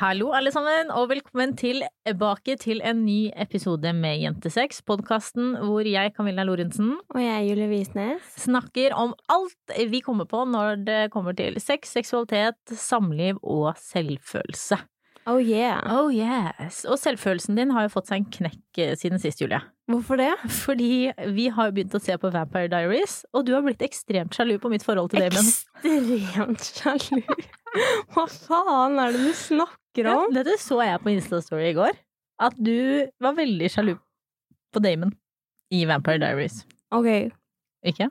Hallo, alle sammen, og velkommen tilbake til en ny episode med Jentesex, podkasten hvor jeg, Camilla Lorentzen, Og jeg Julie Visnes. snakker om alt vi kommer på når det kommer til sex, seksualitet, samliv og selvfølelse. Oh yeah. Oh yes! Og selvfølelsen din har jo fått seg en knekk eh, siden sist, Julie. Hvorfor det? Fordi vi har jo begynt å se på Vampire Diaries, og du har blitt ekstremt sjalu på mitt forhold til Damon. Ekstremt sjalu. Hva faen er det du snakker Ja, om? dette så jeg på Insta-story i går. At du var veldig sjalu på Damon i Vampire Diaries. Ok. Ikke?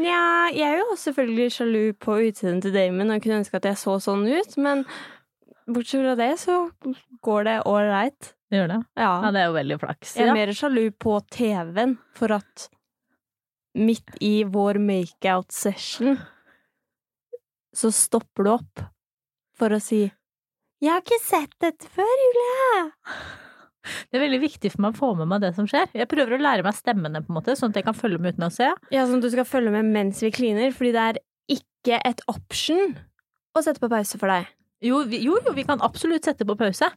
Nja, jeg er jo selvfølgelig sjalu på utseendet til Damon og kunne ønske at jeg så sånn ut, men bortsett fra det så går det ålreit. Det gjør det? Ja, Ja. det er jo veldig flaks. Jeg er mer sjalu på TV-en for at midt i vår makeout-session så stopper du opp for å si 'Jeg har ikke sett dette før, Julie'. Det er veldig viktig for meg å få med meg det som skjer. Jeg prøver å lære meg stemmene, på en måte, sånn at jeg kan følge med uten å se. Ja, sånn at du skal følge med mens vi kliner, fordi det er ikke et option å sette på pause for deg. Jo, vi, jo, jo, vi kan absolutt sette på pause,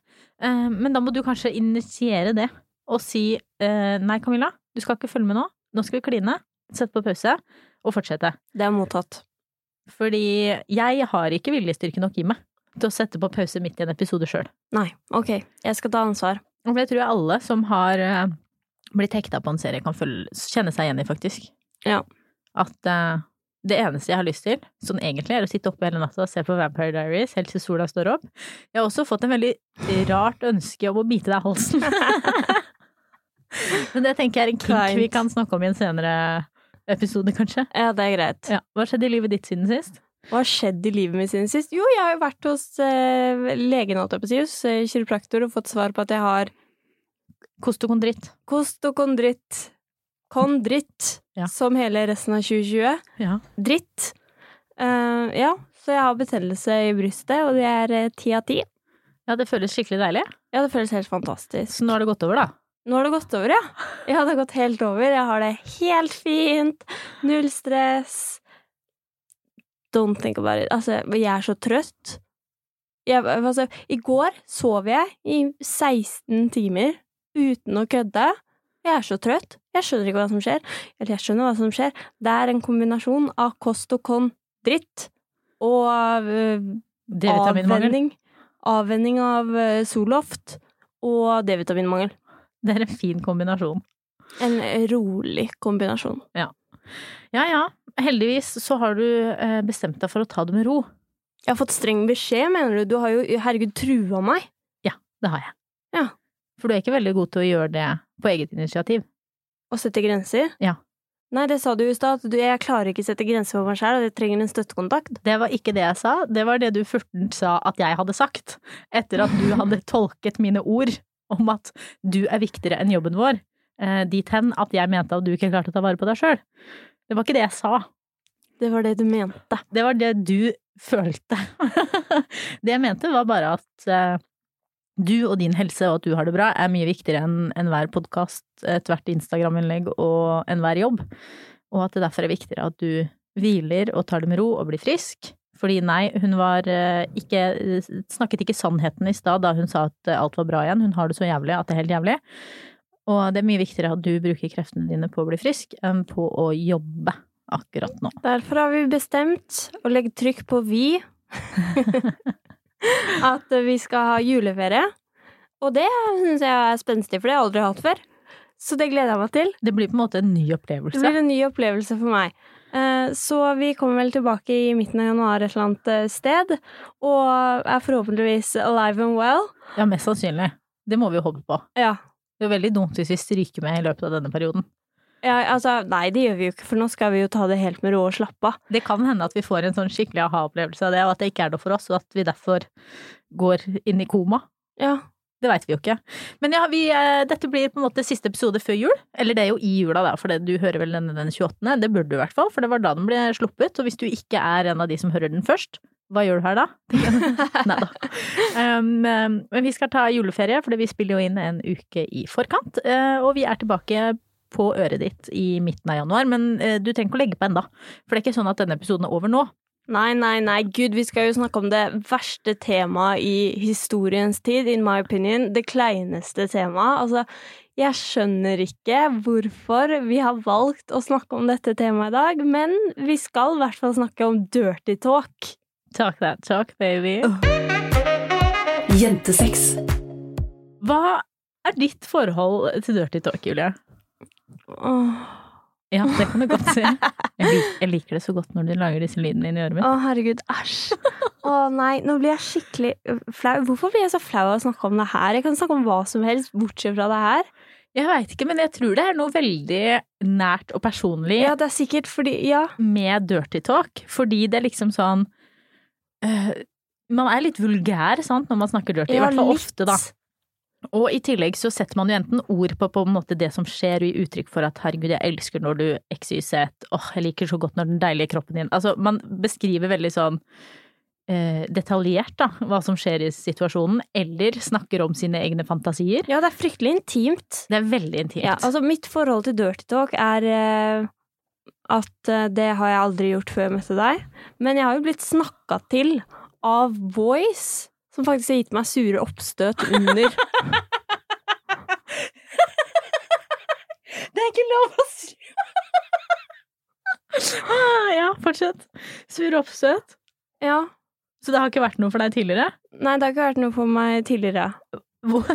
eh, men da må du kanskje initiere det og si eh, nei, Camilla, du skal ikke følge med nå. Nå skal vi kline, sette på pause og fortsette. Det er mottatt. Fordi jeg har ikke viljestyrke nok i meg til å sette på pause midt i en episode sjøl. Nei, ok, jeg skal ta ansvar. Og det tror jeg alle som har eh, blitt hekta på en serie, kan følge, kjenne seg igjen i, faktisk. Ja. At eh, det eneste jeg har lyst til, sånn egentlig, er å sitte oppe hele natta og se på Vampire Diaries helt til sola står opp. Jeg har også fått en veldig rart ønske om å bite deg i halsen. Men det tenker jeg er en kink vi kan snakke om i en senere episode, kanskje. Ja, det er greit. Ja. Hva skjedde i livet ditt siden sist? Hva har skjedd i livet mitt siden sist? Jo, jeg har jo vært hos eh, legen, holdt jeg på å si, hos eh, kiropraktor, og fått svar på at jeg har Kostokondritt. kostokondritt. Kondritt, Ja. som hele resten av 2020. Ja. Dritt. Uh, ja, så jeg har betennelse i brystet, og det er eh, ti av ti. ja, det føles skikkelig deilig. Ja, det føles helt fantastisk. Så nå har det gått over, da. Nå har det gått over, ja. Ja, det har gått helt over. Jeg har det helt fint. Null stress. Don't think about it. Altså, jeg er så trøtt. Jeg, altså, I går sov jeg i 16 timer uten å kødde. Jeg er så trøtt. Jeg skjønner ikke hva som skjer. Eller jeg skjønner hva som skjer. Det er en kombinasjon av kost og kon-dritt og øh, avvenning. Avvenning av Soloft Zoloft og D-vitaminmangel. Det er en fin kombinasjon. En rolig kombinasjon. Ja ja, heldigvis så har du eh, bestemt deg for å ta det med ro. Jeg har fått streng beskjed, mener du? Du har jo herregud trua meg. Ja, Det har jeg. For du er ikke veldig god til å gjøre det på eget initiativ. Og sette grenser. Ja. Nei, det sa du i stad, at du, jeg klarer ikke å sette grenser for meg sjæl, og jeg trenger en støttekontakt. Det var ikke det jeg sa, det var det du furtent sa at jeg hadde sagt, etter at du hadde tolket mine ord om at du er viktigere enn jobben vår, eh, dit hen at jeg mente at du ikke klarte å ta vare på deg sjøl. Det var ikke det jeg sa. Det var det du mente. Det var det du følte. det jeg mente var bare at eh, du og din helse og at du har det bra er mye viktigere enn enhver podkast, ethvert Instagram-innlegg og enhver jobb. Og at det derfor er viktigere at du hviler og tar det med ro og blir frisk. Fordi nei, hun var eh, ikke Snakket ikke sannheten i stad da hun sa at alt var bra igjen. Hun har det så jævlig at det er helt jævlig. Og det er mye viktigere at du bruker kreftene dine på å bli frisk enn på å jobbe akkurat nå. Derfor har vi bestemt å legge trykk på vi. at vi skal ha juleferie. Og det syns jeg er spenstig, for det har jeg aldri hatt før. Så det gleder jeg meg til. Det blir på en måte en ny opplevelse? Det blir en ny opplevelse for meg. Eh, Så vi kommer vel tilbake i midten av januar et eller annet eh, sted, og er forhåpentligvis alive and well. Ja, mest sannsynlig. Det må vi jo håpe på. Ja. Det er veldig dumt hvis vi stryker med i løpet av denne perioden. Ja, altså nei, det gjør vi jo ikke, for nå skal vi jo ta det helt med ro og slappe av. Det kan hende at vi får en sånn skikkelig aha-opplevelse av det, og at det ikke er noe for oss, og at vi derfor går inn i koma. Ja. Det veit vi jo ikke. Men ja, vi, eh, dette blir på en måte siste episode før jul. Eller det er jo i jula, da, for det, du hører vel denne den 28. Det burde du i hvert fall, for det var da den ble sluppet. Og hvis du ikke er en av de som hører den først, hva gjør du her da? Nei da. Um, um, men vi skal ta juleferie, for vi spiller jo inn en uke i forkant. eh, og vi er tilbake på øret ditt i midten av januar, men eh, du trenger ikke å legge på enda. For det er ikke sånn at denne episoden er over nå. Nei, nei, nei, gud, vi skal jo snakke om det verste temaet i historiens tid, in my opinion. Det kleineste temaet. Altså, jeg skjønner ikke hvorfor vi har valgt å snakke om dette temaet i dag, men vi skal i hvert fall snakke om dirty talk. Talk that talk, baby. Jentesex. Hva er ditt forhold til dirty talk, Julie? Åh, Ja, det kan du godt si. Jeg, lik, jeg liker det så godt når du lager disse lydene i øret mitt. Å, herregud, æsj. Å nei, nå blir jeg skikkelig flau. Hvorfor blir jeg så flau av å snakke om det her? Jeg kan snakke om hva som helst, bortsett fra det her. Jeg veit ikke, men jeg tror det er noe veldig nært og personlig Ja, det er sikkert fordi Ja. med dirty talk, fordi det er liksom sånn øh, Man er litt vulgær, sant, når man snakker dirty. I hvert fall litt. ofte, da. Og i tillegg så setter man jo enten ord på på en måte det som skjer, og gir uttrykk for at herregud, jeg elsker når du XYZ, åh, jeg liker så godt når den deilige kroppen din Altså, man beskriver veldig sånn eh, detaljert, da, hva som skjer i situasjonen, eller snakker om sine egne fantasier. Ja, det er fryktelig intimt. Det er veldig intimt. Ja, altså mitt forhold til dirty talk er eh, at eh, det har jeg aldri gjort før jeg møtte deg. Men jeg har jo blitt snakka til av boys som faktisk har gitt meg sure oppstøt under. Det er ikke lov å si! ah, ja, fortsett. Sure oppstøt. ja. Så det har ikke vært noe for deg tidligere? Nei, det har ikke vært noe for meg tidligere. Hvor,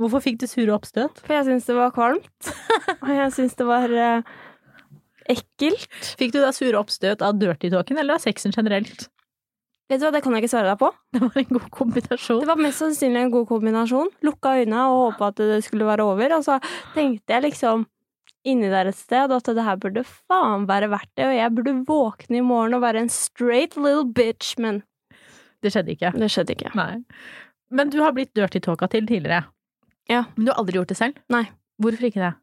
hvorfor fikk du sure oppstøt? For jeg syns det var kvalmt. Og jeg syns det var eh, ekkelt. Fikk du da sure oppstøt av dirty talken eller av sexen generelt? Vet du hva, det kan jeg ikke svare deg på. Det var en god kombinasjon. Det var mest sannsynlig en god kombinasjon. Lukka øynene og håpa at det skulle være over. Og så tenkte jeg liksom inni der et sted at det her burde faen være verdt det, og jeg burde våkne i morgen og være en straight little bitch, men Det skjedde ikke. det skjedde ikke. Nei. Men du har blitt dirty talka til tidligere. Ja. Men du har aldri gjort det selv? Nei. Hvorfor ikke det?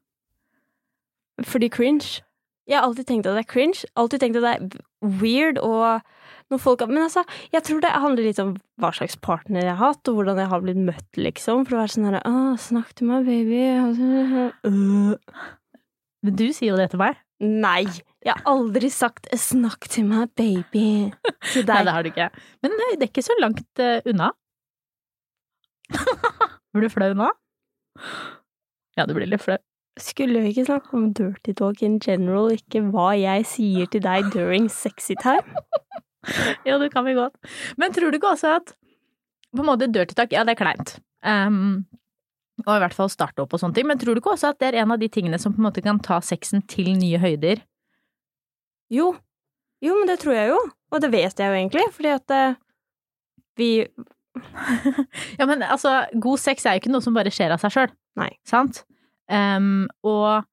Fordi cringe. Jeg har alltid tenkt at det er cringe. Alltid tenkt at det er weird og noen folk Men altså, jeg tror det handler litt om hva slags partner jeg har hatt, og hvordan jeg har blitt møtt, liksom. For å være sånn herre Å, snakk til meg, baby. Men du sier jo det til meg. Nei, jeg har aldri sagt 'snakk til meg, baby' til deg. Nei, det har du ikke. Men det er ikke så langt eh, unna. Blir du flau nå? Ja, du blir litt flau. Skulle vi ikke snakke om dirty talk in general, ikke hva jeg sier til deg during sexy time? Ja, det kan vi godt. Men tror du ikke også at på en måte dirty talk, ja, det er kleint. Um, og i hvert fall starte opp og sånne ting. Men tror du ikke også at det er en av de tingene som på en måte kan ta sexen til nye høyder? Jo. Jo, men det tror jeg jo. Og det vet jeg jo egentlig, fordi at uh, vi Ja, men altså, god sex er jo ikke noe som bare skjer av seg sjøl. Sant? Um, og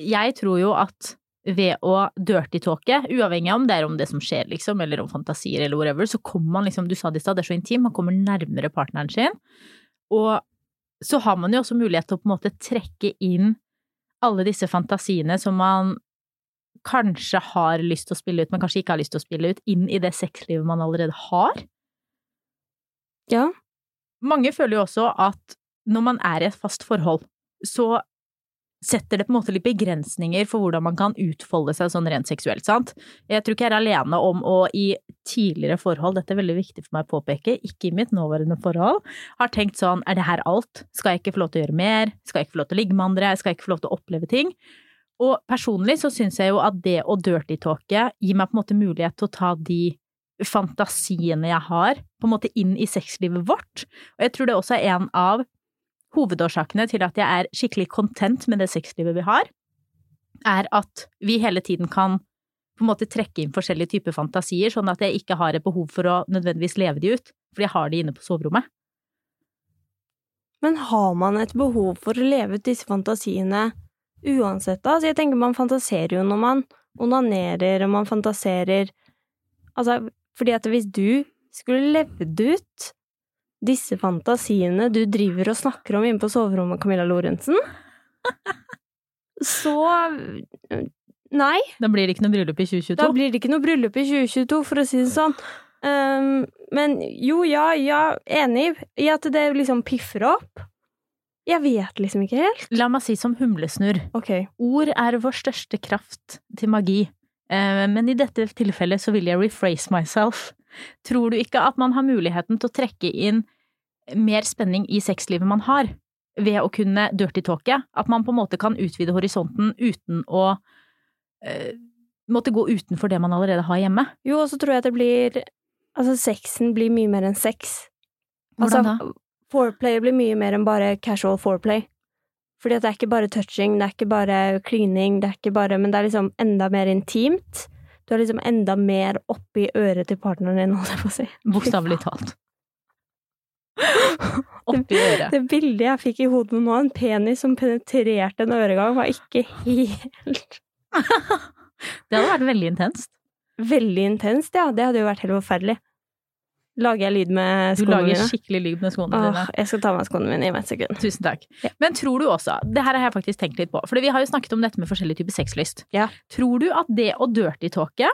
jeg tror jo at ved å dirty-talke, uavhengig av om det er om det som skjer, liksom, eller om fantasier eller whatever, så kommer man liksom, du sa det i stad, det er så intim, man kommer nærmere partneren sin. Og så har man jo også mulighet til å på en måte trekke inn alle disse fantasiene som man kanskje har lyst til å spille ut, men kanskje ikke har lyst til å spille ut, inn i det sexlivet man allerede har. Ja. Mange føler jo også at når man er i et fast forhold, så setter det på en måte litt begrensninger for hvordan man kan utfolde seg sånn rent seksuelt, sant? Jeg tror ikke jeg er alene om å i tidligere forhold, dette er veldig viktig for meg å påpeke, ikke i mitt nåværende forhold, har tenkt sånn, er det her alt? Skal jeg ikke få lov til å gjøre mer? Skal jeg ikke få lov til å ligge med andre? Skal jeg ikke få lov til å oppleve ting? Og personlig så syns jeg jo at det å dirty-talke gir meg på en måte mulighet til å ta de fantasiene jeg har, på en måte inn i sexlivet vårt. Og jeg tror det også er en av hovedårsakene til at jeg er skikkelig content med det sexlivet vi har, er at vi hele tiden kan på en måte trekke inn forskjellige typer fantasier, sånn at jeg ikke har et behov for å nødvendigvis leve de ut, fordi jeg har de inne på soverommet. Men har man et behov for å leve ut disse fantasiene uansett, da? Altså, jeg tenker man fantaserer jo når man onanerer, og man fantaserer Altså, fordi at hvis du skulle levd ut disse fantasiene du driver og snakker om inne på soverommet, Camilla Lorentzen, så Nei. Da blir det ikke noe bryllup i 2022. Da blir det ikke noe bryllup i 2022, for å si det sånn. Um, men jo, ja, ja, enig i at det liksom piffer opp. Jeg vet liksom ikke helt. La meg si som humlesnurr. Okay. Ord er vår største kraft til magi, Eh, men i dette tilfellet så vil jeg rephrase myself. Tror du ikke at man har muligheten til å trekke inn mer spenning i sexlivet man har, ved å kunne dirty talke? At man på en måte kan utvide horisonten uten å eh, måtte gå utenfor det man allerede har hjemme? Jo, og så tror jeg det blir Altså, sexen blir mye mer enn sex. Hvordan altså, Foreplay blir mye mer enn bare casual foreplay. Fordi at det er ikke bare touching, det er ikke bare klining, det er ikke bare Men det er liksom enda mer intimt. Du er liksom enda mer oppi øret til partneren din, holdt jeg på å si. Bokstavelig talt. Oppi øret. Det bildet jeg fikk i hodet nå, en penis som penetrerte en øregang, var ikke helt Det hadde vært veldig intenst. Veldig intenst, ja. Det hadde jo vært helt forferdelig. Lager jeg lyd med Du lager mine? skikkelig lyd med skoene Åh, dine. jeg skal ta av meg skoene mine i et sekund. Tusen takk. Ja. Men tror du også, det her har jeg faktisk tenkt litt på, for vi har jo snakket om dette med forskjellige typer sexlyst. Ja. Tror du at det å dirty-talke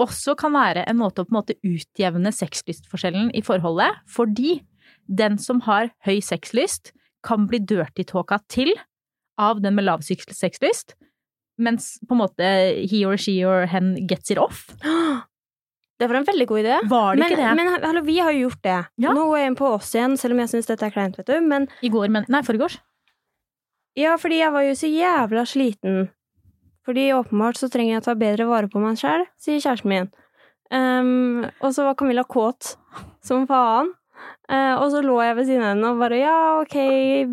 også kan være en måte å på en måte utjevne sexlystforskjellen i forholdet, fordi den som har høy sexlyst, kan bli dirty-talka til av den med lav sexlyst, mens på en måte he or she or hen gets it off? Det var en veldig god idé. Var det Men, ikke det? men hallo, vi har jo gjort det. Ja. Nå går jeg inn på oss igjen, selv om jeg syns dette er kleint, vet du. Men I går, men Nei, forgårs. ja, fordi jeg var jo så jævla sliten. Fordi åpenbart så trenger jeg å ta bedre vare på meg sjæl, sier kjæresten min. Um, og så var Camilla kåt som faen. Uh, og så lå jeg ved siden av henne og bare ja, ok,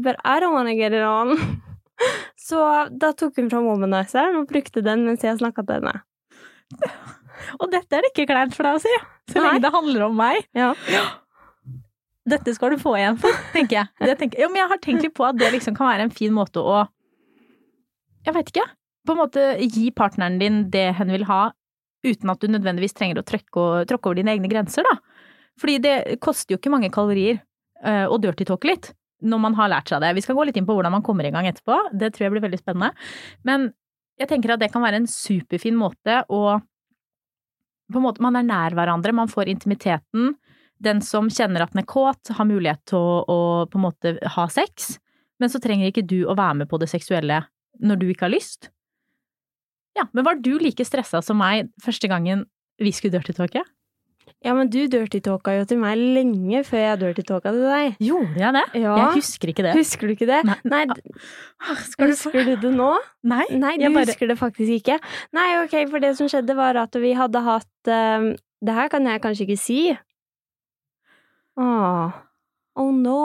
but I don't wanna get it on. så da tok hun fram womanizeren og brukte den mens jeg snakka til henne. Og dette er det ikke kleint for deg å si, så Nei. lenge det handler om meg. Ja. Dette skal du få igjen for, tenker jeg. Det tenker, ja, men jeg har tenkt litt på at det liksom kan være en fin måte å Jeg veit ikke. På en måte gi partneren din det hen vil ha, uten at du nødvendigvis trenger å tråkke over dine egne grenser, da. Fordi det koster jo ikke mange kalorier uh, å dirty-talke litt når man har lært seg det. Vi skal gå litt inn på hvordan man kommer i gang etterpå, det tror jeg blir veldig spennende. Men jeg tenker at det kan være en superfin måte å på en måte, Man er nær hverandre, man får intimiteten. Den som kjenner at den er kåt, har mulighet til å, å på en måte ha sex, men så trenger ikke du å være med på det seksuelle når du ikke har lyst. Ja, men var du like stressa som meg første gangen vi skulle dirty-talke? Ja, men du dirty-talka jo til meg lenge før jeg dirty-talka til deg. Gjorde jeg det? Ja. Jeg husker ikke det. Husker du ikke det? Nei. Nei, Skal du husker du det nå? Nei, Nei, du jeg bare husker det faktisk ikke. Nei, ok, for det som skjedde var at vi hadde hatt ehm, Det her kan jeg kanskje ikke si. Åh. Oh no.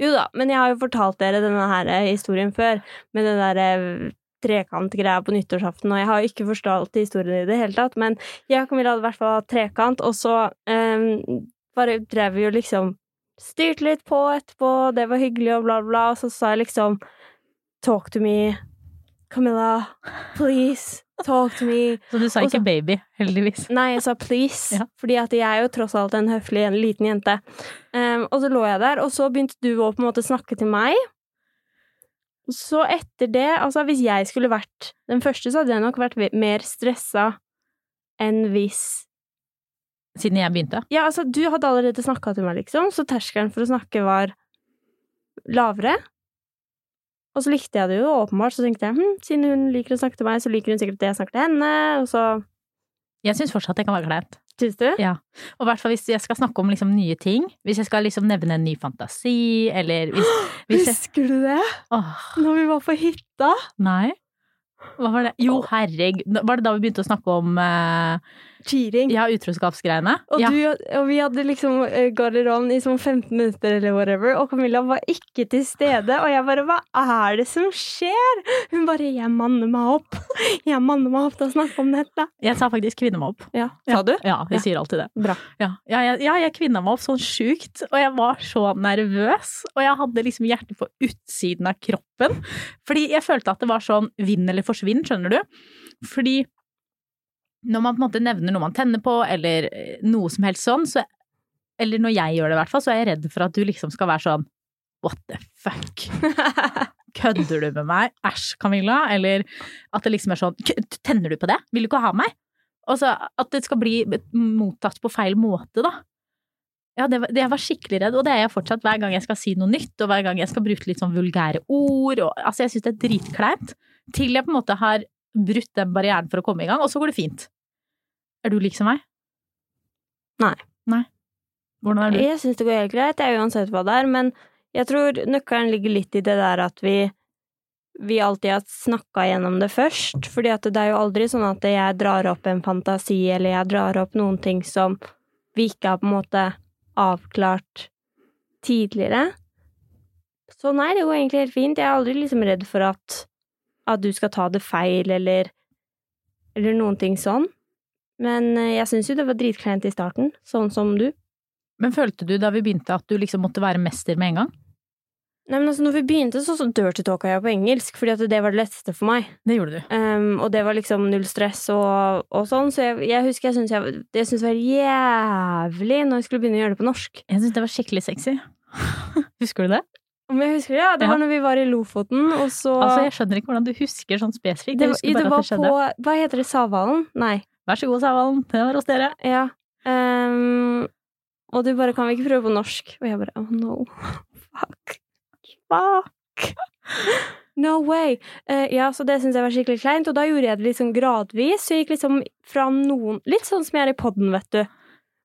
Jo da, men jeg har jo fortalt dere denne her eh, historien før, med den derre trekantgreia på nyttårsaften, og jeg har ikke forstått historien i det hele tatt, men jeg og Camilla hadde i hvert fall hatt trekant, og så um, bare drev vi jo liksom Styrte litt på etterpå, det var hyggelig og bla, bla, og så sa jeg liksom Talk to me, Camilla, please, talk to me. Så du sa Og ikke baby, heldigvis. Nei, jeg sa please, Ja. fordi at jeg er jo tross alt en høflig en liten jente. Um, og så lå jeg der, og så begynte du å på en måte snakke til meg. Så etter det, altså hvis jeg skulle vært den første, så hadde jeg nok vært mer stressa enn hvis Siden jeg begynte. Ja, altså, du hadde allerede snakka til meg, liksom, så terskelen for å snakke var lavere. Og så likte jeg det jo åpenbart, så tenkte jeg hm, siden hun liker å snakke til meg, så liker hun sikkert at jeg snakker til henne, og så Jeg syns fortsatt det kan være kleint. Syns du? Ja. Og i hvert fall hvis jeg skal snakke om liksom nye ting. Hvis jeg skal liksom nevne en ny fantasi, eller hvis, hvis jeg Husker du det? Åh, Når vi var på hytta? nei. Hva var det? Jo, herregud. Var det da vi begynte å snakke om eh, cheating. Ja, utroskapsgreiene. Og, ja. du, og vi hadde liksom eh, garderoben i sånn 15 minutter eller whatever, og Camilla var ikke til stede. Og jeg bare Hva er det som skjer? Hun bare Jeg manner meg opp. Jeg manner meg opp til å snakke om dette. Jeg sa faktisk kvinne meg opp. Ja, Sa du? Ja, vi Ja. sier alltid det. Bra. Ja, ja, jeg, ja, jeg kvinna meg opp sånn sjukt, og jeg var så nervøs. Og jeg hadde liksom hjertet på utsiden av kroppen. Fordi jeg følte at det var sånn vinn eller forsvinn, skjønner du. Fordi når man på en måte nevner noe man tenner på, eller eh, noe som helst sånn, så Eller når jeg gjør det, i hvert fall, så er jeg redd for at du liksom skal være sånn What the fuck? Kødder du med meg? Æsj, Camilla? Eller at det liksom er sånn Tenner du på det? Vil du ikke ha meg? Og så at det skal bli mottatt på feil måte, da. Ja, det det jeg var skikkelig redd, og det er jeg fortsatt hver gang jeg skal si noe nytt, og hver gang jeg skal bruke litt sånn vulgære ord, og altså, jeg syns det er dritkleint. Til jeg på en måte har brutt den barrieren for å komme i gang, og så går det fint. Er du lik som meg? Nei. Nei. Hvordan er du? Jeg syns det går helt greit, jeg, er uansett hva det er, men jeg tror nøkkelen ligger litt i det der at vi vi alltid har snakka gjennom det først, fordi at det er jo aldri sånn at jeg drar opp en fantasi, eller jeg drar opp noen ting som vi ikke har på en måte avklart tidligere. Så nei, det går egentlig helt fint. Jeg er aldri liksom redd for at, at du skal ta det feil, eller, eller noen ting sånn. Men eh, jeg syns jo det var dritkleint i starten, sånn som du. Men følte du da vi begynte at du liksom måtte være mester med en gang? Nei, men altså, når vi begynte, så, så dirty talka jeg på engelsk, fordi at det var det letteste for meg. Det gjorde du. Um, og det var liksom null stress og, og sånn, så jeg, jeg husker jeg syntes jeg, jeg syntes det var jævlig når jeg skulle begynne å gjøre det på norsk. Jeg syntes det var skikkelig sexy. Husker du det? Om jeg husker det, ja, det var når vi var i Lofoten, og så Altså, jeg skjønner ikke hvordan du husker sånn spesifikt. det, var- det var det på Hva heter det, Savalen? Nei. Vær så god, Savalen. Det var hos dere. Ja. Um, og du bare 'Kan vi ikke prøve på norsk?' Og jeg bare 'Oh no. Fuck. Fuck. No way. Uh, ja, så det syns jeg var skikkelig kleint, og da gjorde jeg det liksom gradvis. Så jeg gikk liksom fra noen Litt sånn som jeg er i podden, vet du.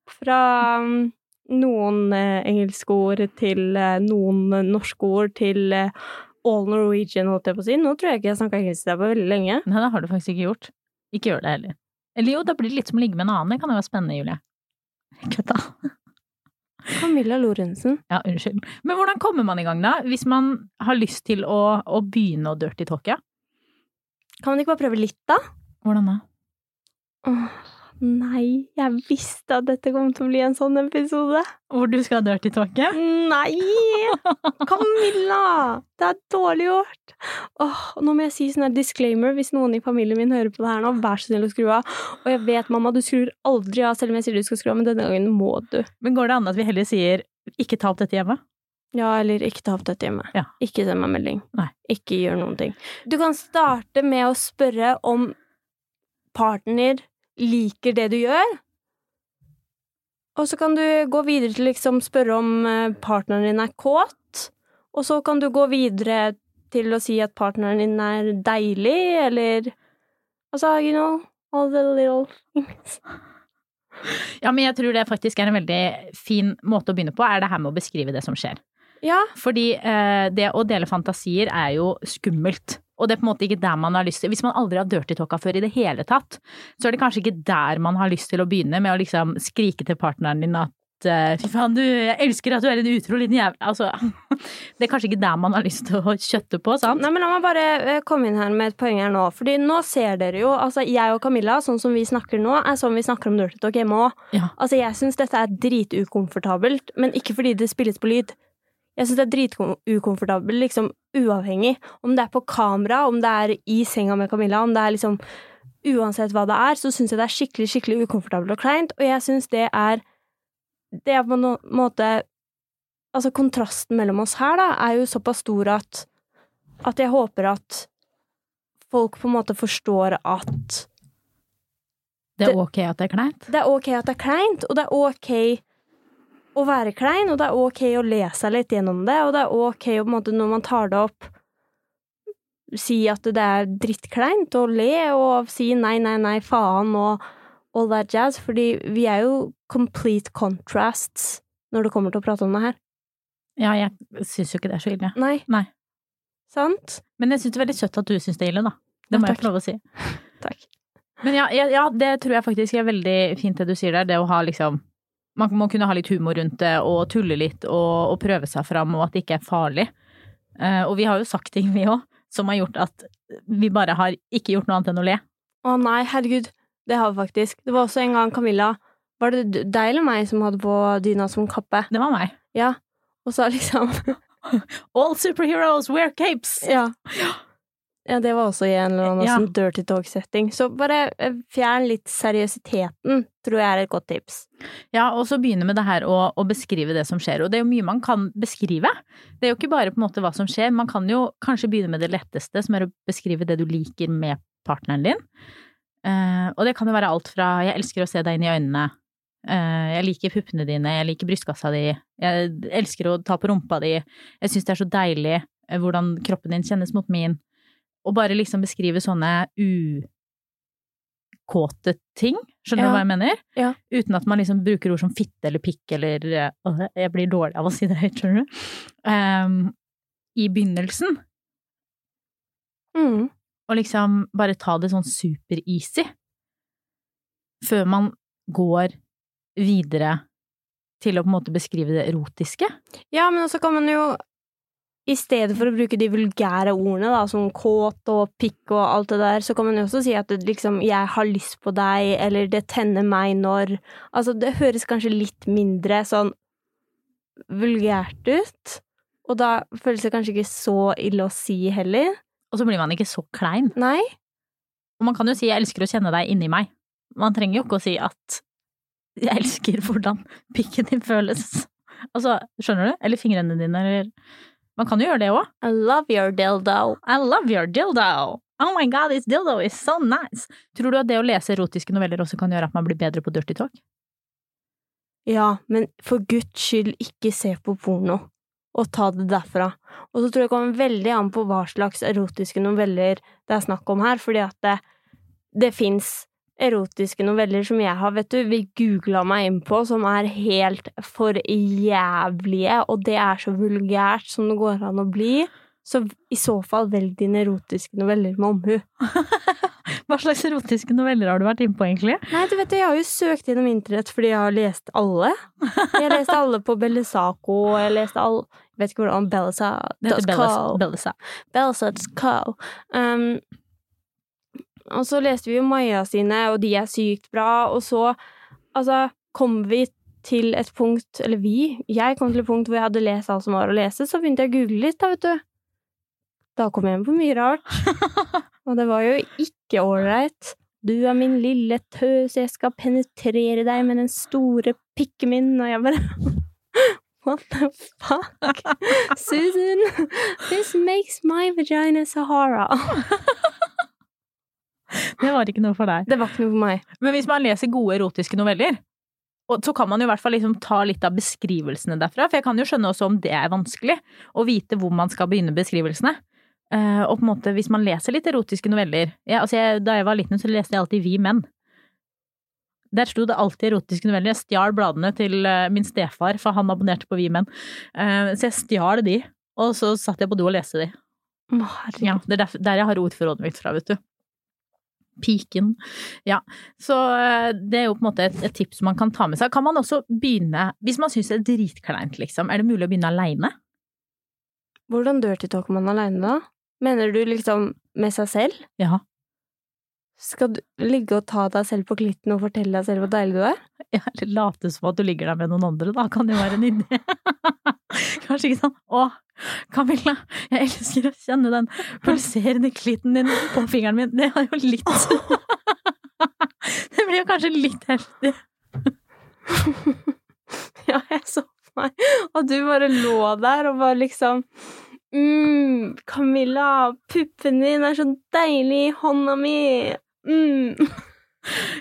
Fra um, noen eh, engelske ord til eh, noen norske ord til eh, all Norwegian, holdt jeg på å si. Nå tror jeg ikke jeg snakka engelsk der på veldig lenge. Nei, det har du faktisk ikke gjort. Ikke gjør det heller. Eller jo, da blir det litt som å ligge med en annen. Det kan jo være spennende, Julie. Kødda. Camilla Lorentzen. Ja, unnskyld. Men hvordan kommer man i gang, da? Hvis man har lyst til å, å begynne å dirty talke? Kan man ikke bare prøve litt, da? Hvordan da? Åh, nei, jeg visste at dette kom til å bli en sånn episode. Hvor du skal ha dirty talke? Nei! Camilla! Det er dårlig gjort. Åh, nå må jeg si sånn her disclaimer hvis noen i familien min hører på det her nå. Vær så snill å skru av. Og jeg vet, mamma, du skrur aldri av selv om jeg sier du skal skru av, men denne gangen må du. Men går det an at vi heller sier ikke ta opp dette hjemme? Ja, eller ikke ta opp dette hjemme. Ja. Ikke send meg melding. Nei. Ikke gjør noen ting. Du kan starte med å spørre om partner liker det du gjør. Og så kan du gå videre til liksom spørre om eh, partneren din er kåt. Og så kan du gå videre til å si at partneren din er deilig, eller Altså, you know, all the little things. Ja, men jeg tror det faktisk er en veldig fin måte å begynne på, er det her med å beskrive det som skjer. Ja, Fordi eh, det å dele fantasier er jo skummelt. Og det er på en måte ikke der man har lyst til Hvis man aldri har dirty talka før i det hele tatt, så er det kanskje ikke der man har lyst til å begynne med å liksom skrike til partneren din at eh, fy faen, du, jeg elsker at du er en utro liten jævel Altså, det er kanskje ikke der man har lyst til å kjøtte på, sant? Nei, men La meg bare eh, komme inn her med et poeng her nå. Fordi nå ser dere jo Altså, jeg og Camilla, sånn som vi snakker nå, er sånn vi snakker om Dirty Talk hjemme òg. Ja. Altså, jeg syns dette er dritukomfortabelt, men ikke fordi det spilles på lyd. Jeg syns det er dritukomfortabelt, liksom uavhengig. Om det er på kamera, om det er i senga med Camilla, om det er liksom Uansett hva det er, så syns jeg det er skikkelig, skikkelig ukomfortabelt og kleint, og jeg syns det er Det er på en måte Altså, kontrasten mellom oss her, da, er jo såpass stor at at jeg håper at folk på en måte forstår at Det er ok at det er kleint? det er ok at det er kleint, og det er ok å være klein, og det er ok å le seg litt gjennom det, og det er ok å på en måte, når man tar det opp, si at det er drittkleint, og le, og si nei, nei, nei, faen, og all that jazz, fordi vi er jo complete contrasts når det kommer til å prate om det her. Ja, jeg syns jo ikke det er så ille. Nei. Nei. Sant? Men jeg syns det er veldig søtt at du syns det er ille, da. Det Ja, må jeg takk. få lov å si. Takk. Men ja, ja, ja, det tror jeg faktisk er veldig fint det du sier der, det å ha liksom Man må kunne ha litt humor rundt det og tulle litt og, og prøve seg fram, og at det ikke er farlig. Uh, og vi har jo sagt ting, vi òg, som har gjort at vi bare har ikke gjort noe annet enn å le. Å nei, herregud. Det har vi faktisk. Det var også en gang Camilla Var det deg eller meg som hadde på dyna som kappe? Det var meg. Ja. Og så liksom All superheroes wear capes! Ja. Ja, det var også i en eller annen Ja. sånn dirty talk-setting. Så bare eh, fjern litt seriøsiteten, tror jeg er et godt tips. Ja, og så begynne med det her å, å beskrive det som skjer. Og det er jo mye man kan beskrive. Det er jo ikke bare på en måte hva som skjer, man kan jo kanskje begynne med det letteste, som er å beskrive det du liker med partneren din. Uh, og det kan jo være alt fra 'jeg elsker å se deg inn i øynene', uh, 'jeg liker puppene dine', 'jeg liker brystkassa di', 'jeg elsker å ta på rumpa di', 'jeg syns det er så deilig hvordan kroppen din kjennes mot min'. Og bare liksom beskrive sånne ukåte ting, skjønner Ja. du hva jeg mener? Ja. Uten at man liksom bruker ord som fitte eller pikk eller Jeg blir dårlig av å si det høyt, skjønner du. Um, I begynnelsen. Mm. Og liksom bare ta det sånn super-easy. Før man går videre til å på en måte beskrive det erotiske. Ja, men også kan man jo i stedet for å bruke de vulgære ordene, da, som kåt og pikk og alt det der, så kan man jo også si at det, liksom 'jeg har lyst på deg', eller 'det tenner meg når' Altså, det høres kanskje litt mindre sånn vulgært ut, og da føles det kanskje ikke så ille å si heller. Og så blir man ikke så klein. Nei? Og man kan jo si 'jeg elsker å kjenne deg inni meg'. Man trenger jo ikke å si at 'jeg elsker hvordan pikken din føles'. Altså, skjønner du? Eller fingrene dine, eller Man kan jo gjøre det òg. I love your dildo. I love your dildo! Oh my god, this dildo is so nice! Tror du at det å lese erotiske noveller også kan gjøre at man blir bedre på dirty talk? Ja, men for guds skyld ikke se på porno, og ta det derfra. Og så tror jeg det kommer veldig an på hva slags erotiske noveller det er snakk om her, fordi at det, det fins erotiske noveller som jeg har, vet du, vi googla meg inn på, som er helt for jævlige, og det er så vulgært som det går an å bli. Så i så fall velg dine erotiske noveller med omhu. Hva slags erotiske noveller har du vært inne på, egentlig? Nei, du vet jeg har jo søkt gjennom internett fordi jeg har lest alle. Jeg har lest alle på Bellesaco, og jeg har lest alle Jeg vet ikke hvordan Bellesa Det heter Bellas, Co. Bellasa. Co. Um, og så leste vi jo Maja sine, og de er sykt bra, og så altså kom vi til et punkt, eller vi, jeg kom til et punkt hvor jeg hadde lest alt som var å lese, så begynte jeg å google litt, da, vet du. Da kom jeg inn på mye rart. Og det var jo ikke ålreit. Du er min lille tøs, jeg skal penetrere deg med den store pikken min, og jeg bare What the fuck? Susan, this makes my vagina Sahara. Det var ikke noe for deg. Det var ikke noe for meg. Men hvis man leser gode erotiske noveller, og så kan man jo i hvert fall liksom ta litt av beskrivelsene derfra, for jeg kan jo skjønne også om det er vanskelig, å vite hvor man skal begynne beskrivelsene. Eh, og på en måte, hvis man leser litt erotiske noveller ja, altså jeg, Da jeg var liten, så leste jeg alltid Vi menn. Der sto det alltid erotiske noveller. Jeg stjal bladene til eh, min stefar, for han abonnerte på Vi menn. Eh, så jeg stjal de, og så satt jeg på do og leste de. Herregud. Ja, det er der jeg har ordforrådet mitt fra, vet du. Piken. Ja. Så eh, det er jo på en måte et, et tips man kan ta med seg. Kan man også begynne, hvis man syns det er dritkleint, liksom, er det mulig å begynne aleine? Hvordan dirty talker man aleine, da? Mener du liksom med seg selv? Ja. Skal du ligge og ta deg selv på klitten og fortelle deg selv hvor deilig du er? ja. Eller late som at du ligger der med noen andre, da kan det være en idé. Kanskje ikke sånn Å, Camilla, jeg elsker å kjenne den pulserende klitten din på fingeren min. Det er jo litt Det blir jo kanskje litt heftig. Ja, jeg så for meg at du bare lå der og bare liksom mm, Camilla, puppen din er så deilig i hånda mi. Mm.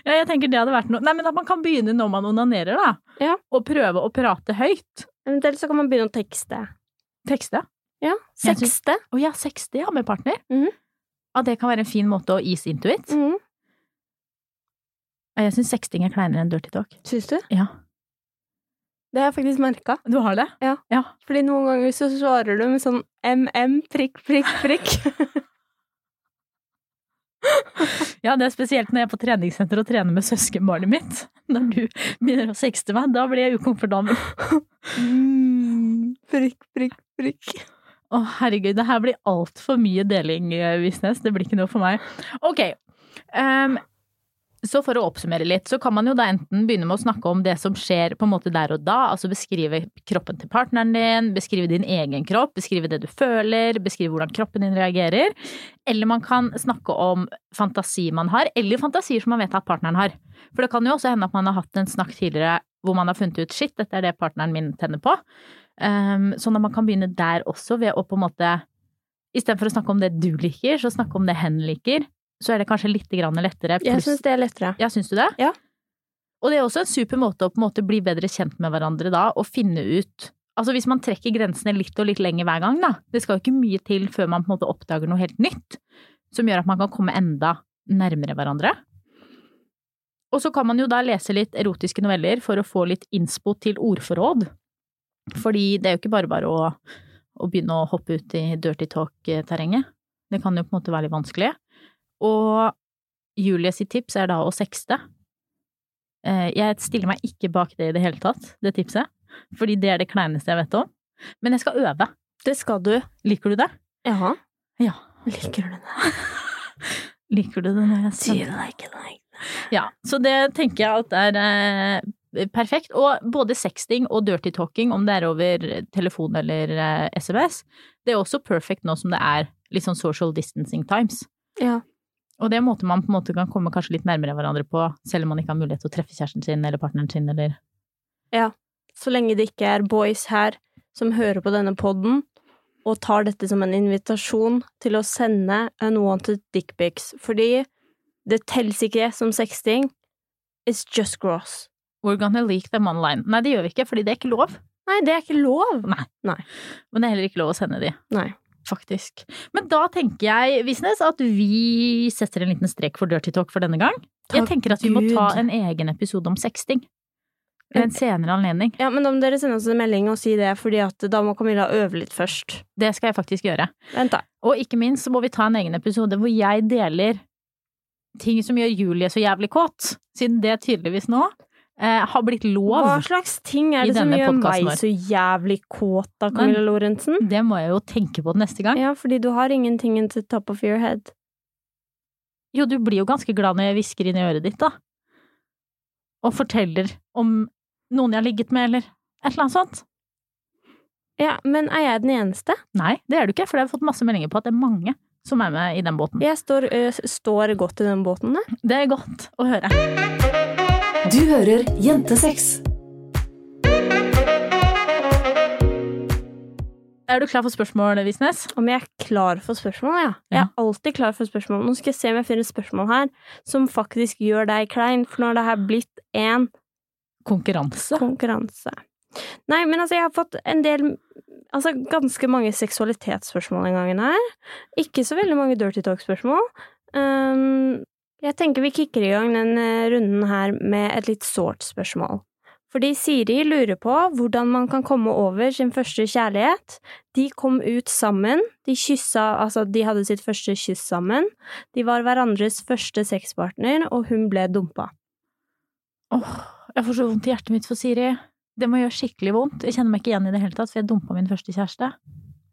Ja, jeg tenker det hadde vært noe Nei, men at man kan begynne når man onanerer, da. Ja. Og prøve å prate høyt. Eventuelt så kan man begynne å tekste. Tekste. Ja, Sekste. Å ja, sekste, ja, med partner. Mhm. At det kan være en fin måte å ease into it. Mm. Jeg syns sexting er kleinere enn dirty talk. Syns du? Ja. Det har jeg faktisk merka. Du har det? Ja. ja. Fordi noen ganger så svarer du med sånn MM, prikk, prikk, prikk. Ja, det er spesielt når jeg er på treningssenter og trener med søskenbarnet mitt. Når du begynner å sexte meg, da blir jeg ukomfortabel. Mm, prikk, prikk, prikk. Å, herregud, det her blir altfor mye deling, eh, Visnes. Det blir ikke noe for meg. Ok. Um, så for å oppsummere litt, så kan man jo da enten begynne med å snakke om det som skjer på en måte der og da, altså beskrive kroppen til partneren din, beskrive din egen kropp, beskrive det du føler, beskrive hvordan kroppen din reagerer. Eller man kan snakke om fantasi man har, eller fantasier som man vet at partneren har. For det kan jo også hende at man har hatt en snakk tidligere hvor man har funnet ut shit, dette er det partneren min tenner på. Um, sånn at man kan begynne der også, ved å på en måte Istedenfor å snakke om det du liker, så snakke om det hen liker. Så er det kanskje litt grann lettere. Jeg Pluss- syns det er lettere. ja, syns du det? Ja. Og det er også en super måte å på en måte bli bedre kjent med hverandre da, og finne ut Altså hvis man trekker grensene litt og litt lenger hver gang, da. Det skal jo ikke mye til før man på en måte oppdager noe helt nytt, som gjør at man kan komme enda nærmere hverandre. Og så kan man jo da lese litt erotiske noveller for å få litt innspo til ordforråd. Fordi det er jo ikke bare bare å, å begynne å hoppe ut i dirty talk-terrenget. Det kan jo på en måte være litt vanskelig. Og Julie sitt tips er da å sexte. Eh, Jeg stiller meg ikke bak det i det hele tatt, det tipset. Fordi det er det kleineste jeg vet om. Men jeg skal øve. Det skal du. Liker du det? Jaha. Ja. Liker du det? Liker du det når jeg sier det? like like Ja, så det tenker jeg at er eh, perfekt. Og både sexting og dirty talking, om det er over telefon eller eh, SMS, det er også perfect nå som det er litt sånn social distancing times. Ja. Og det er en måte man på en måte kan komme kanskje litt nærmere hverandre på, selv om man ikke har mulighet til å treffe kjæresten sin eller partneren sin eller Så lenge det ikke er boys her som hører på denne podden og tar dette som en invitasjon til å sende unwanted dickpics, fordi det telles ikke som sexting. It's just gross. We're gonna leak them online. Nei, det gjør vi ikke, fordi det er ikke lov. Nei, det er ikke lov. Men det er heller ikke lov å sende de. Nei. Faktisk. Men da tenker jeg, Visnes, at vi setter en liten strek for Dirty Talk for denne gang. Jeg tenker at vi må ta en egen episode om sexting. En senere anledning. Ja, men da må dere sende oss en melding og si det, fordi at da må Camilla øve litt først. Det skal jeg faktisk gjøre. Vent, da. Og ikke minst så må vi ta en egen episode hvor jeg deler ting som gjør Julie så jævlig kåt, siden det tydeligvis nå eh, har blitt lov. Hva slags ting er det som gjør meg så jævlig kåt da, Camilla Lorentzen? Det må jeg jo tenke på neste gang. Ja, fordi du har ingenting in top of your head. Jo, du blir jo ganske glad når jeg hvisker inn i øret ditt, da. Og forteller om noen jeg har ligget med, eller et eller annet sånt. Ja, men er jeg den eneste? Nei, det er du ikke, for jeg har fått masse meldinger på at det er mange som er med i den båten. Jeg står, ø, står godt i den båten, det. Det er godt å høre. Du hører Jentesex. Er du klar for spørsmål, Visnes? Om jeg er klar for spørsmål, ja. Jeg er alltid klar for spørsmål. Nå skal jeg se om jeg finner et spørsmål her som faktisk gjør deg klein, for nå har det her blitt en Konkurranse. konkurranse. Nei, men altså, jeg har fått en del Altså ganske mange seksualitetsspørsmål den gangen her. Ikke så veldig mange dirty talk-spørsmål. Um, jeg tenker vi kicker i gang den eh, runden her med et litt sårt spørsmål. Fordi Siri lurer på hvordan man kan komme over sin første kjærlighet. De kom ut sammen, de kyssa, altså de hadde sitt første kyss sammen. De var hverandres første sexpartner, og hun ble dumpa. Åh, jeg får så vondt i hjertet mitt for Siri. Det må gjøre skikkelig vondt. Jeg kjenner meg ikke igjen i det hele tatt, for jeg dumpa min første kjæreste.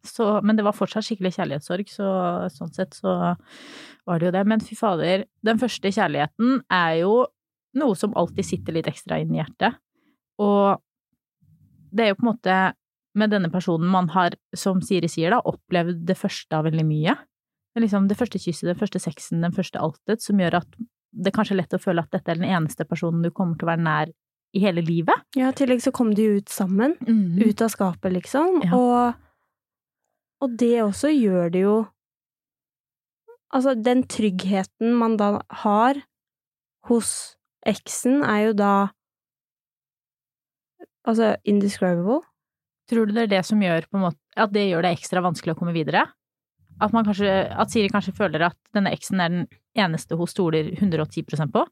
Så, men det var fortsatt skikkelig kjærlighetssorg, så sånn sett så var det jo det. Men fy fader, den første kjærligheten er jo noe som alltid sitter litt ekstra inn i hjertet. Og det er jo på en måte med denne personen man har, som Siri sier, da, opplevd det første av veldig mye. Det liksom det første kysset, den første sexen, den første altet, som gjør at det kanskje er lett å føle at dette er den eneste personen du kommer til å være nær i hele livet. Ja, i tillegg så kom de ut sammen. ut av skapet, liksom. Ja. Og, og det også gjør det jo Altså, den tryggheten man da har hos eksen, er jo da Altså indescribable. Tror du det er det som gjør på en måte, at det gjør det ekstra vanskelig å komme videre? At, man kanskje, at Siri kanskje føler at denne eksen er den eneste hun stoler 110% på?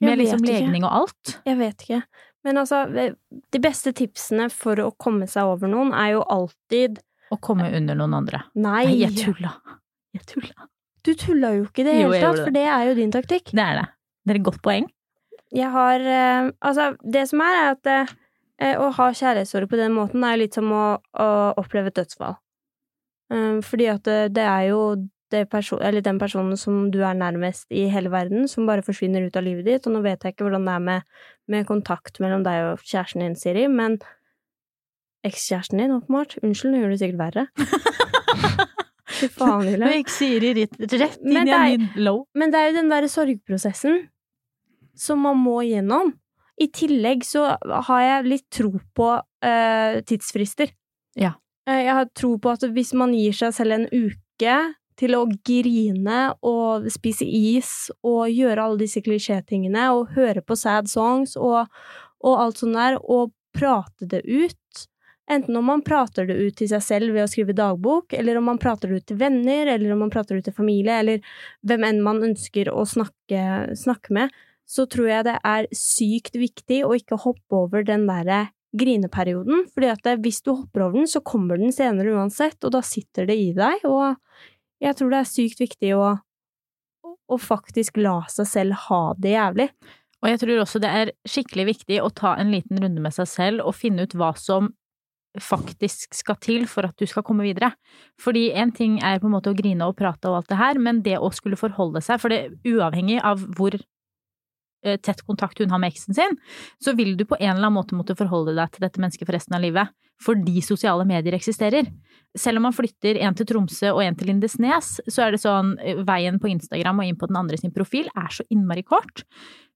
Med liksom legning og alt? Jeg vet ikke. Men altså, de beste tipsene for å komme seg over noen er jo alltid Å komme under noen andre. Nei! Nei, jeg tulla. Jeg tulla. Du tulla jo ikke i det hele tatt, for det er jo din taktikk. Det er det. Det er et godt poeng. Jeg har eh, Altså, det som er, er at eh, å ha kjærlighetssorg på den måten er litt som å, å oppleve et dødsfall. Eh, fordi at det, det er jo det person, eller den personen som du er nærmest i hele verden, som bare forsvinner ut av livet ditt. Og nå vet jeg ikke hvordan det er med, med kontakt mellom deg og kjæresten din, Siri, men ekskjæresten din, åpenbart. Unnskyld, nå gjør du det sikkert verre. Fy faen, Nå Julie. gikk Siri rett, rett inn i en low. Men det er jo den derre sorgprosessen som man må gjennom. I tillegg så har jeg litt tro på uh, tidsfrister. Ja. Eh, jeg har tro på at hvis man gir seg selv en uke til å grine og spise is og gjøre alle disse klisjétingene og høre på sad songs og, og alt sånt der, og prate det ut Enten om man prater det ut til seg selv ved å skrive dagbok, eller om man prater det ut til venner, eller om man prater det ut til familie, eller hvem enn man ønsker å snakke, snakke med, så tror jeg det er sykt viktig å ikke hoppe over den derre grineperioden, fordi at hvis du hopper over den, så kommer den senere uansett, og da sitter det i deg, og jeg tror det er sykt viktig å, å faktisk la seg selv ha det jævlig. Og jeg tror også det er skikkelig viktig å ta en liten runde med seg selv og finne ut hva som faktisk skal til for at du skal komme videre. Fordi en ting er på en måte å grine og prate og alt det her, men det å skulle forholde seg, for det uavhengig av hvor eh, tett kontakt hun har med eksen sin, så vil du på en eller annen måte måtte forholde deg til dette mennesket for resten av livet. Fordi sosiale medier eksisterer. Selv om man flytter en til Tromsø og en til Lindesnes, så er det sånn eh, veien på Instagram og inn på den andre sin profil er så innmari kort.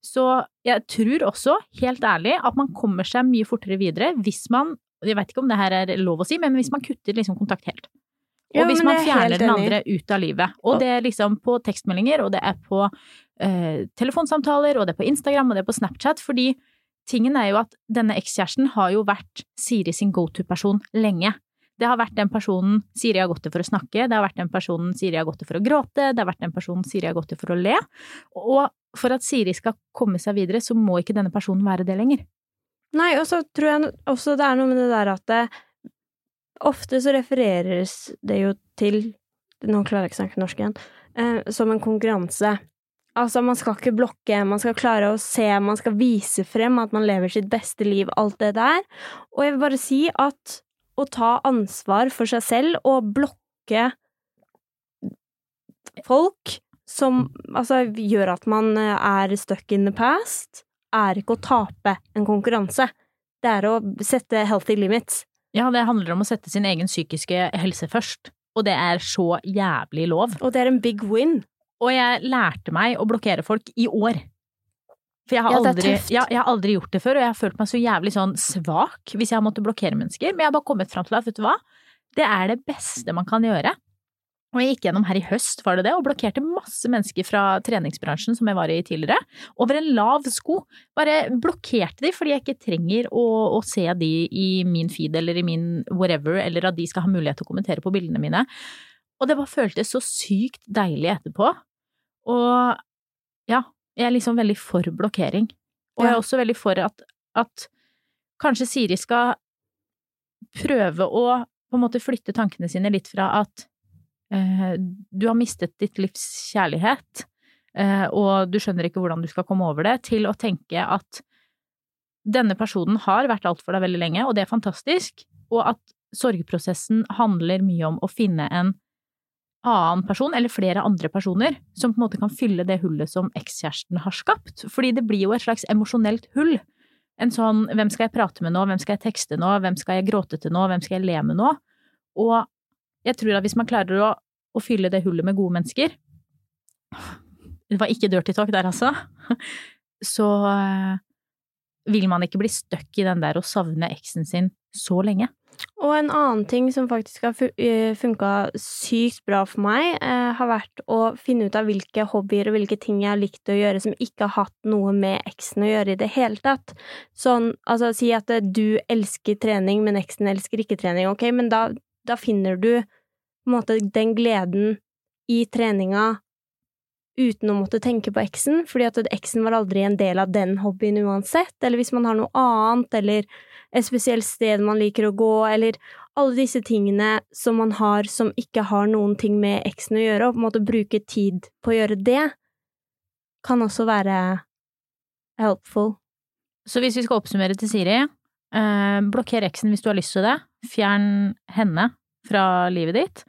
Så jeg tror også, helt ærlig, at man kommer seg mye fortere videre hvis man jeg vet ikke om det her er lov å si, men hvis man kutter liksom kontakt helt. Og jo, hvis man er fjerner den andre ut av livet. Og det er liksom på tekstmeldinger, og det er på eh, telefonsamtaler, og det er på Instagram, og det er på Snapchat, fordi tingen er jo at denne ekskjæresten har jo vært Siri sin go to-person lenge. Det har vært den personen Siri har gått til for å snakke, det har vært den personen Siri har gått til for å gråte, det har vært den personen Siri har gått til for å le. Og for at Siri skal komme seg videre, så må ikke denne personen være det lenger. Nei, og så tror jeg også det er noe med det der at det, ofte så refereres det jo til Nå klarer jeg ikke å snakke norsk igjen. Eh, som en konkurranse. Altså, man skal ikke blokke, man skal klare å se, man skal vise frem at man lever sitt beste liv, alt det der. Og jeg vil bare si at å ta ansvar for seg selv og blokke folk som altså gjør at man eh, er stuck in the past, er ikke å tape en konkurranse. Det er å sette healthy limits. Ja, det handler om å sette sin egen psykiske helse først. Og det er så jævlig lov. Og det er en big win. Og jeg lærte meg å blokkere folk i år. For jeg har, aldri, ja, jeg har aldri gjort det før, og jeg har følt meg så jævlig sånn svak hvis jeg har måttet blokkere mennesker. Men jeg har bare kommet fram til at, vet du hva, det er det beste man kan gjøre. Og jeg gikk gjennom her i høst, var det det, og blokkerte masse mennesker fra treningsbransjen som jeg var i tidligere, over en lav sko. Bare blokkerte de fordi jeg ikke trenger å, å se de i min feed eller i min whatever, eller at de skal ha mulighet til å kommentere på bildene mine. Og det bare føltes så sykt deilig etterpå. Og ja, jeg er liksom veldig for blokkering. Og jeg er også veldig for at, at kanskje Siri skal prøve å på en måte flytte tankene sine litt fra at du har mistet ditt livs kjærlighet, eh, og du skjønner ikke hvordan du skal komme over det, til å tenke at denne personen har vært alt for deg veldig lenge, og det er fantastisk, og at sorgprosessen handler mye om å finne en annen person, eller flere andre personer, som på en måte kan fylle det hullet som ekskjæresten har skapt. Fordi det blir jo et slags emosjonelt hull. En sånn hvem skal jeg prate med nå, hvem skal jeg tekste nå, hvem skal jeg gråte til nå, hvem skal jeg le med nå? Og jeg tror at hvis man klarer å, å fylle det hullet med gode mennesker Det var ikke dirty talk der, altså. Så eh, vil man ikke bli stuck i den der å savne eksen sin så lenge. Og en annen ting som faktisk har eh, funka sykt bra for meg, eh, har vært å finne ut av hvilke hobbyer og hvilke ting jeg har likt å gjøre som ikke har hatt noe med eksen å gjøre i det hele tatt. Sånn, altså si at du elsker trening, men eksen elsker ikke trening, ok, men da, da finner du på en måte den gleden i treninga uten å måtte tenke på eksen, fordi at eksen var aldri en del av den hobbyen uansett, eller hvis man har noe annet, eller et spesielt sted man liker å gå, eller alle disse tingene som man har som ikke har noen ting med eksen å gjøre, og på en måte bruke tid på å gjøre det, kan også være helpful. Så hvis vi skal oppsummere til Siri, eh, blokker eksen hvis du har lyst til det. Fjern henne fra livet ditt.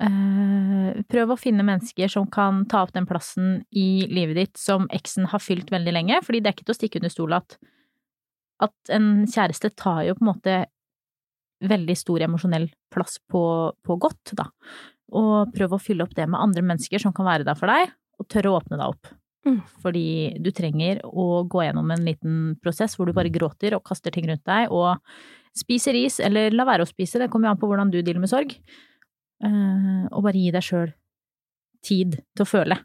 Eh, prøv å finne mennesker som kan ta opp den plassen i livet ditt som eksen har fylt veldig lenge, fordi det er ikke til å stikke under stol at, at en kjæreste tar jo på en måte veldig stor emosjonell plass på, på godt, da. Og prøv å fylle opp det med andre mennesker som kan være der for deg, og tørre å åpne deg opp. Mm. Fordi du trenger å gå gjennom en liten prosess hvor du bare gråter og kaster ting rundt deg, og spiser ris, eller la være å spise, det kommer jo an på hvordan du dealer med sorg. Eh, og bare gi deg sjøl tid til å føle,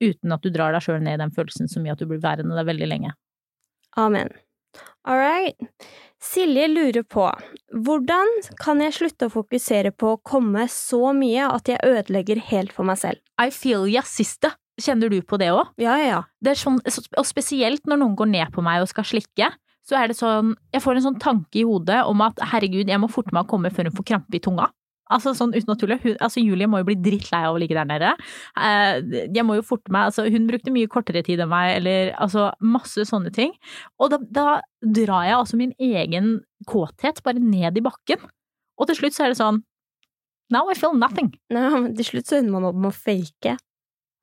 uten at du drar deg sjøl ned i den følelsen så mye at du blir værende der veldig lenge. Amen. All right. Silje lurer på hvordan kan jeg slutte å fokusere på å komme så mye at jeg ødelegger helt for meg selv? I feel ya, siste. Kjenner du på det òg? Ja, ja, ja. Det er sånn, og spesielt når noen går ned på meg og skal slikke, så er det sånn Jeg får en sånn tanke i hodet om at herregud, jeg må forte meg å komme før hun får krampe i tunga. Altså sånn uten å tulle. Hun, altså Julie må jo bli drittlei av å ligge der nede. Eh, jeg må jo forte meg Altså, hun brukte mye kortere tid enn meg, eller altså masse sånne ting. Og da, da drar jeg altså min egen kåthet bare ned i bakken. Og til slutt så er det sånn Now I feel nothing. Nei, men til slutt så ender man opp med å fake.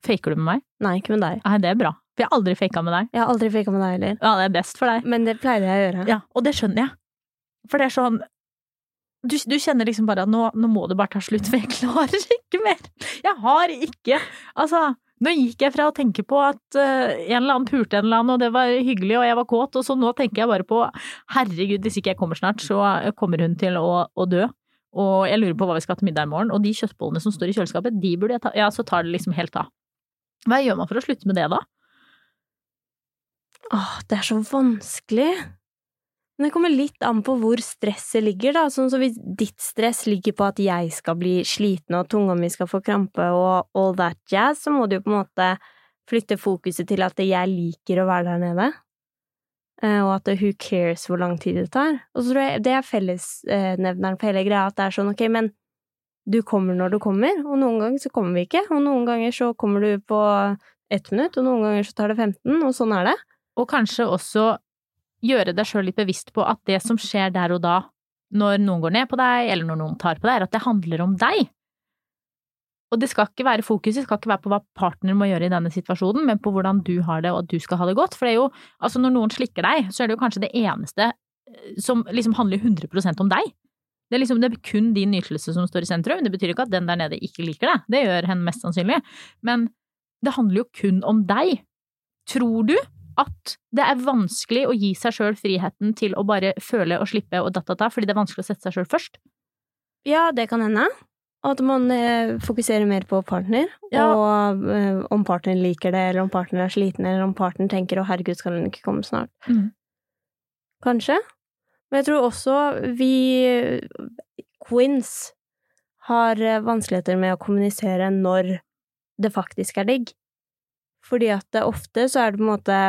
Faker du med meg? Nei, ikke med deg. Nei, det er bra. For jeg har aldri faka med deg. Jeg har aldri faka med deg heller. Ja, det er best for deg. Men det pleier jeg å gjøre. Ja, og det skjønner jeg. For det er sånn du, du kjenner liksom bare at nå, nå må det bare ta slutt, for jeg klarer ikke mer. Jeg har ikke Altså, nå gikk jeg fra å tenke på at uh, en eller annen pulte en eller annen, og det var hyggelig, og jeg var kåt, og så nå tenker jeg bare på herregud, hvis ikke jeg kommer snart, så kommer hun til å, å dø. Og jeg lurer på hva vi skal til middag i morgen, og de kjøttbollene som står i kjøleskapet, de burde jeg ta Ja, så tar det liksom helt av. Hva gjør man for å slutte med det, da? Åh, det er så vanskelig. Men det kommer litt an på hvor stresset ligger, da. Sånn som hvis ditt stress ligger på at jeg skal bli sliten og tunga mi skal få krampe og all that jazz, så må du jo på en måte flytte fokuset til at jeg liker å være der nede. Eh, Og at who cares hvor lang tid det tar. Og så tror jeg det er fellesnevneren for hele greia, at det er sånn ok, men du kommer når du kommer, og noen ganger så kommer vi ikke, og noen ganger så kommer du på ett minutt, og noen ganger så tar det 15, og sånn er det. Og kanskje også gjøre deg sjøl litt bevisst på at det som skjer der og da, når noen går ned på deg, eller når noen tar på deg, er at det handler om deg. Og det skal ikke være fokus, det skal ikke være på hva partner må gjøre i denne situasjonen, men på hvordan du har det, og at du skal ha det godt. For det er jo, altså når noen slikker deg, så er det jo kanskje det eneste eh, som liksom handler 100% om deg. Det er liksom det er kun din nytelse som står i sentrum. Det betyr ikke at den der nede ikke liker deg, det gjør henne mest sannsynlig. Men det handler jo kun om deg. Tror du at det er vanskelig å gi seg sjøl friheten til å bare føle og slippe og datata, fordi det er vanskelig å sette seg sjøl først? Ja, det kan hende. At man eh, fokuserer mer på partner, Ja. og eh, om partneren liker det, eller om partner er sliten, eller om partneren tenker 'å, herregud, skal hun ikke komme snart'? Mm. Kanskje. Men jeg tror også vi queens har eh, vanskeligheter med å kommunisere når det faktisk er digg. Fordi at ofte så er det på en måte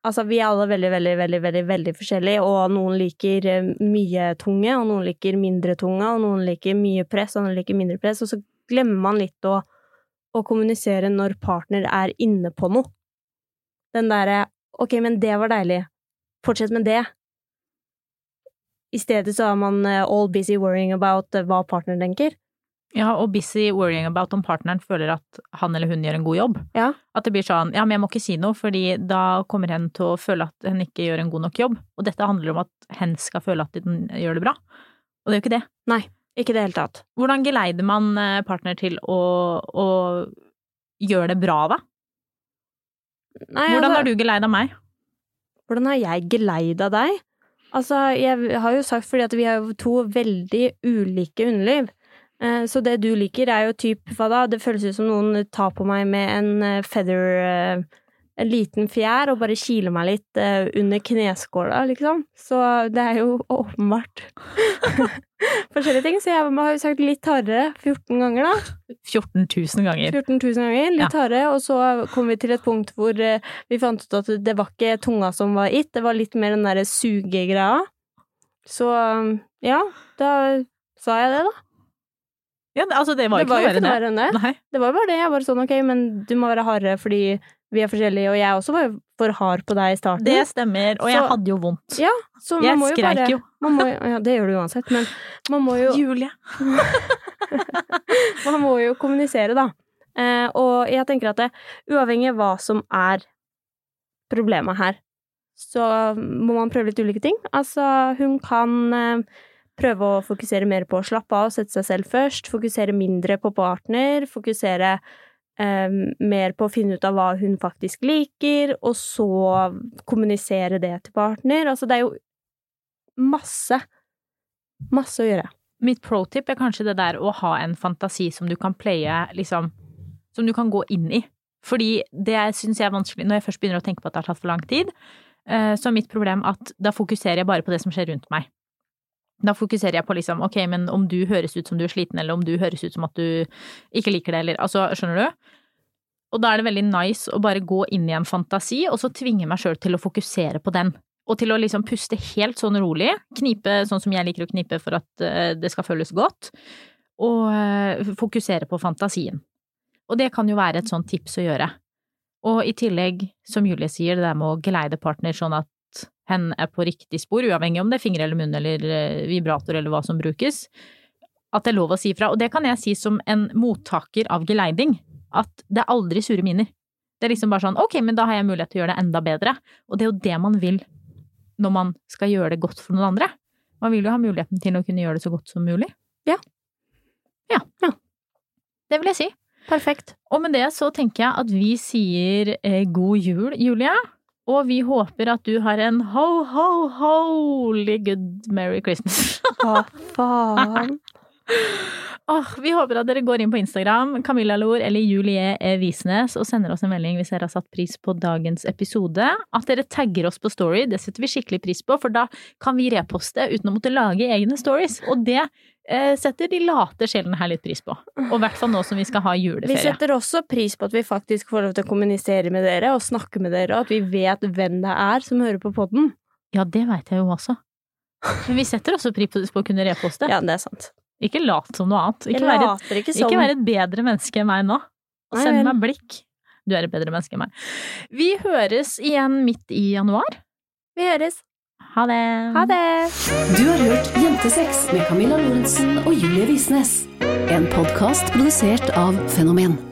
Altså, vi er alle veldig, veldig, veldig, veldig, veldig forskjellige, og noen liker eh, mye tunge, og noen liker mindre tunge, og noen liker mye press, og noen liker mindre press, og så glemmer man litt å, å kommunisere når partner er inne på noe. Den derre ok, men det var deilig, fortsett med det. I stedet så er man eh, all busy worrying about eh, hva partner tenker. Ja, og busy worrying about om partneren føler at han eller hun gjør en god jobb. Ja. At det blir sånn, ja, men jeg må ikke si noe, fordi da kommer hen til å føle at hen ikke gjør en god nok jobb. Og dette handler om at hen skal føle at den gjør det bra. Og det er jo ikke det. Nei, Ikke i det hele tatt. Hvordan geleider man eh, partner til å, å gjøre det bra, da? Nei, Hvordan altså- har du geleida meg? Hvordan har jeg geleida deg? Altså, jeg har jo sagt fordi at vi har jo to veldig ulike underliv. Eh, Så det du liker, er jo typ hva da? Det føles ut som noen tar på meg med en eh, feather eh, En liten fjær og bare kiler meg litt under kneskåla, liksom. Så det er jo åpenbart forskjellige ting. Så jeg har jo sagt litt hardere 14 ganger, da. 14 000 ganger. 14 000 ganger, litt hardere, og så kom vi til et punkt hvor vi fant ut at det var ikke tunga som var it, det var litt mer den derre sugegreia. Så Ja, da sa jeg det, da. Ja, altså, det var det ikke var jo ikke noe verre enn det. Nei. Det var jo bare det. Jeg var sånn, ok, men du må være hardere fordi vi er forskjellige, og jeg også var jo for hard på deg i starten. Det stemmer, og jeg hadde jo vondt. Ja, så man Jeg må jo skreik bare, jo. Man må, ja, det gjør du uansett, men man må jo Julie. Man må jo kommunisere, da. Eh, og jeg tenker at det, uavhengig av hva som er problemet her, så må man prøve litt ulike ting. Altså, hun kan eh, prøve å fokusere mer på å slappe av og sette seg selv først, fokusere mindre på partner, fokusere eh, mer på å finne ut av hva hun faktisk liker, og så kommunisere det til partner. Altså, det er jo masse, masse å gjøre. Mitt pro tip er kanskje det der å ha en fantasi som du kan playe, liksom Som du kan gå inn i. Fordi det syns jeg er vanskelig når jeg først begynner å tenke på at det har tatt for lang tid. eh, Så er mitt problem at da fokuserer jeg bare på det som skjer rundt meg. Da fokuserer jeg på liksom, ok, men om du høres ut som du er sliten, eller om du høres ut som at du ikke liker det, eller altså, skjønner du? Og da er det veldig nice å bare gå inn i en fantasi, og så tvinge meg sjøl til å fokusere på den. Og til å liksom puste helt sånn rolig, knipe sånn som jeg liker å knipe for at eh, det skal føles godt, og eh, fokusere på fantasien. Og det kan jo være et sånt tips å gjøre. Og i tillegg, som Julie sier, det der med å geleide partner sånn at hen er på riktig spor, uavhengig om det er finger eller munn eller eh, vibrator eller hva som brukes, at det er lov å si fra. Og det kan jeg si som en mottaker av geleiding, at det er aldri sure miner. Det er liksom bare sånn, ok, men da har jeg mulighet til å gjøre det enda bedre. Og det er jo det man vil når man skal gjøre det godt for noen andre. Man vil jo ha muligheten til å kunne gjøre det så godt som mulig. Ja. Ja. Ja. Det vil jeg si. Perfekt. Og med det så tenker jeg at vi sier eh, god jul, Julie. Og vi håper at du har en ho, ho, holy good merry Christmas. Hva faen? Åh, vi håper at dere går inn på Instagram, Camilla Lor eller Julie E. Visnes, og sender oss en melding hvis dere har satt pris på dagens episode. At dere tagger oss på Story, det setter vi skikkelig pris på, for da kan vi reposte uten å måtte lage egne stories. Og det eh, setter de late sjelene her litt pris på. Og i hvert fall nå som vi skal ha juleferie. Vi setter også pris på at vi faktisk får lov til å kommunisere med dere og snakke med dere, og at vi vet hvem det er som hører på podden. Ja, det veit jeg jo også. Men vi setter også pris på å kunne reposte. Ja, det er sant. Ikke lat som noe annet. Ikke være, et, later ikke som ikke være et bedre menneske enn meg nå. Send meg blikk. Du er et bedre menneske enn meg. Vi høres igjen midt i januar. Vi høres. Ha det! Ha det! Du har hørt Jentesex med Camilla Lorentzen og Julie Visnes. En podkast produsert av Fenomen.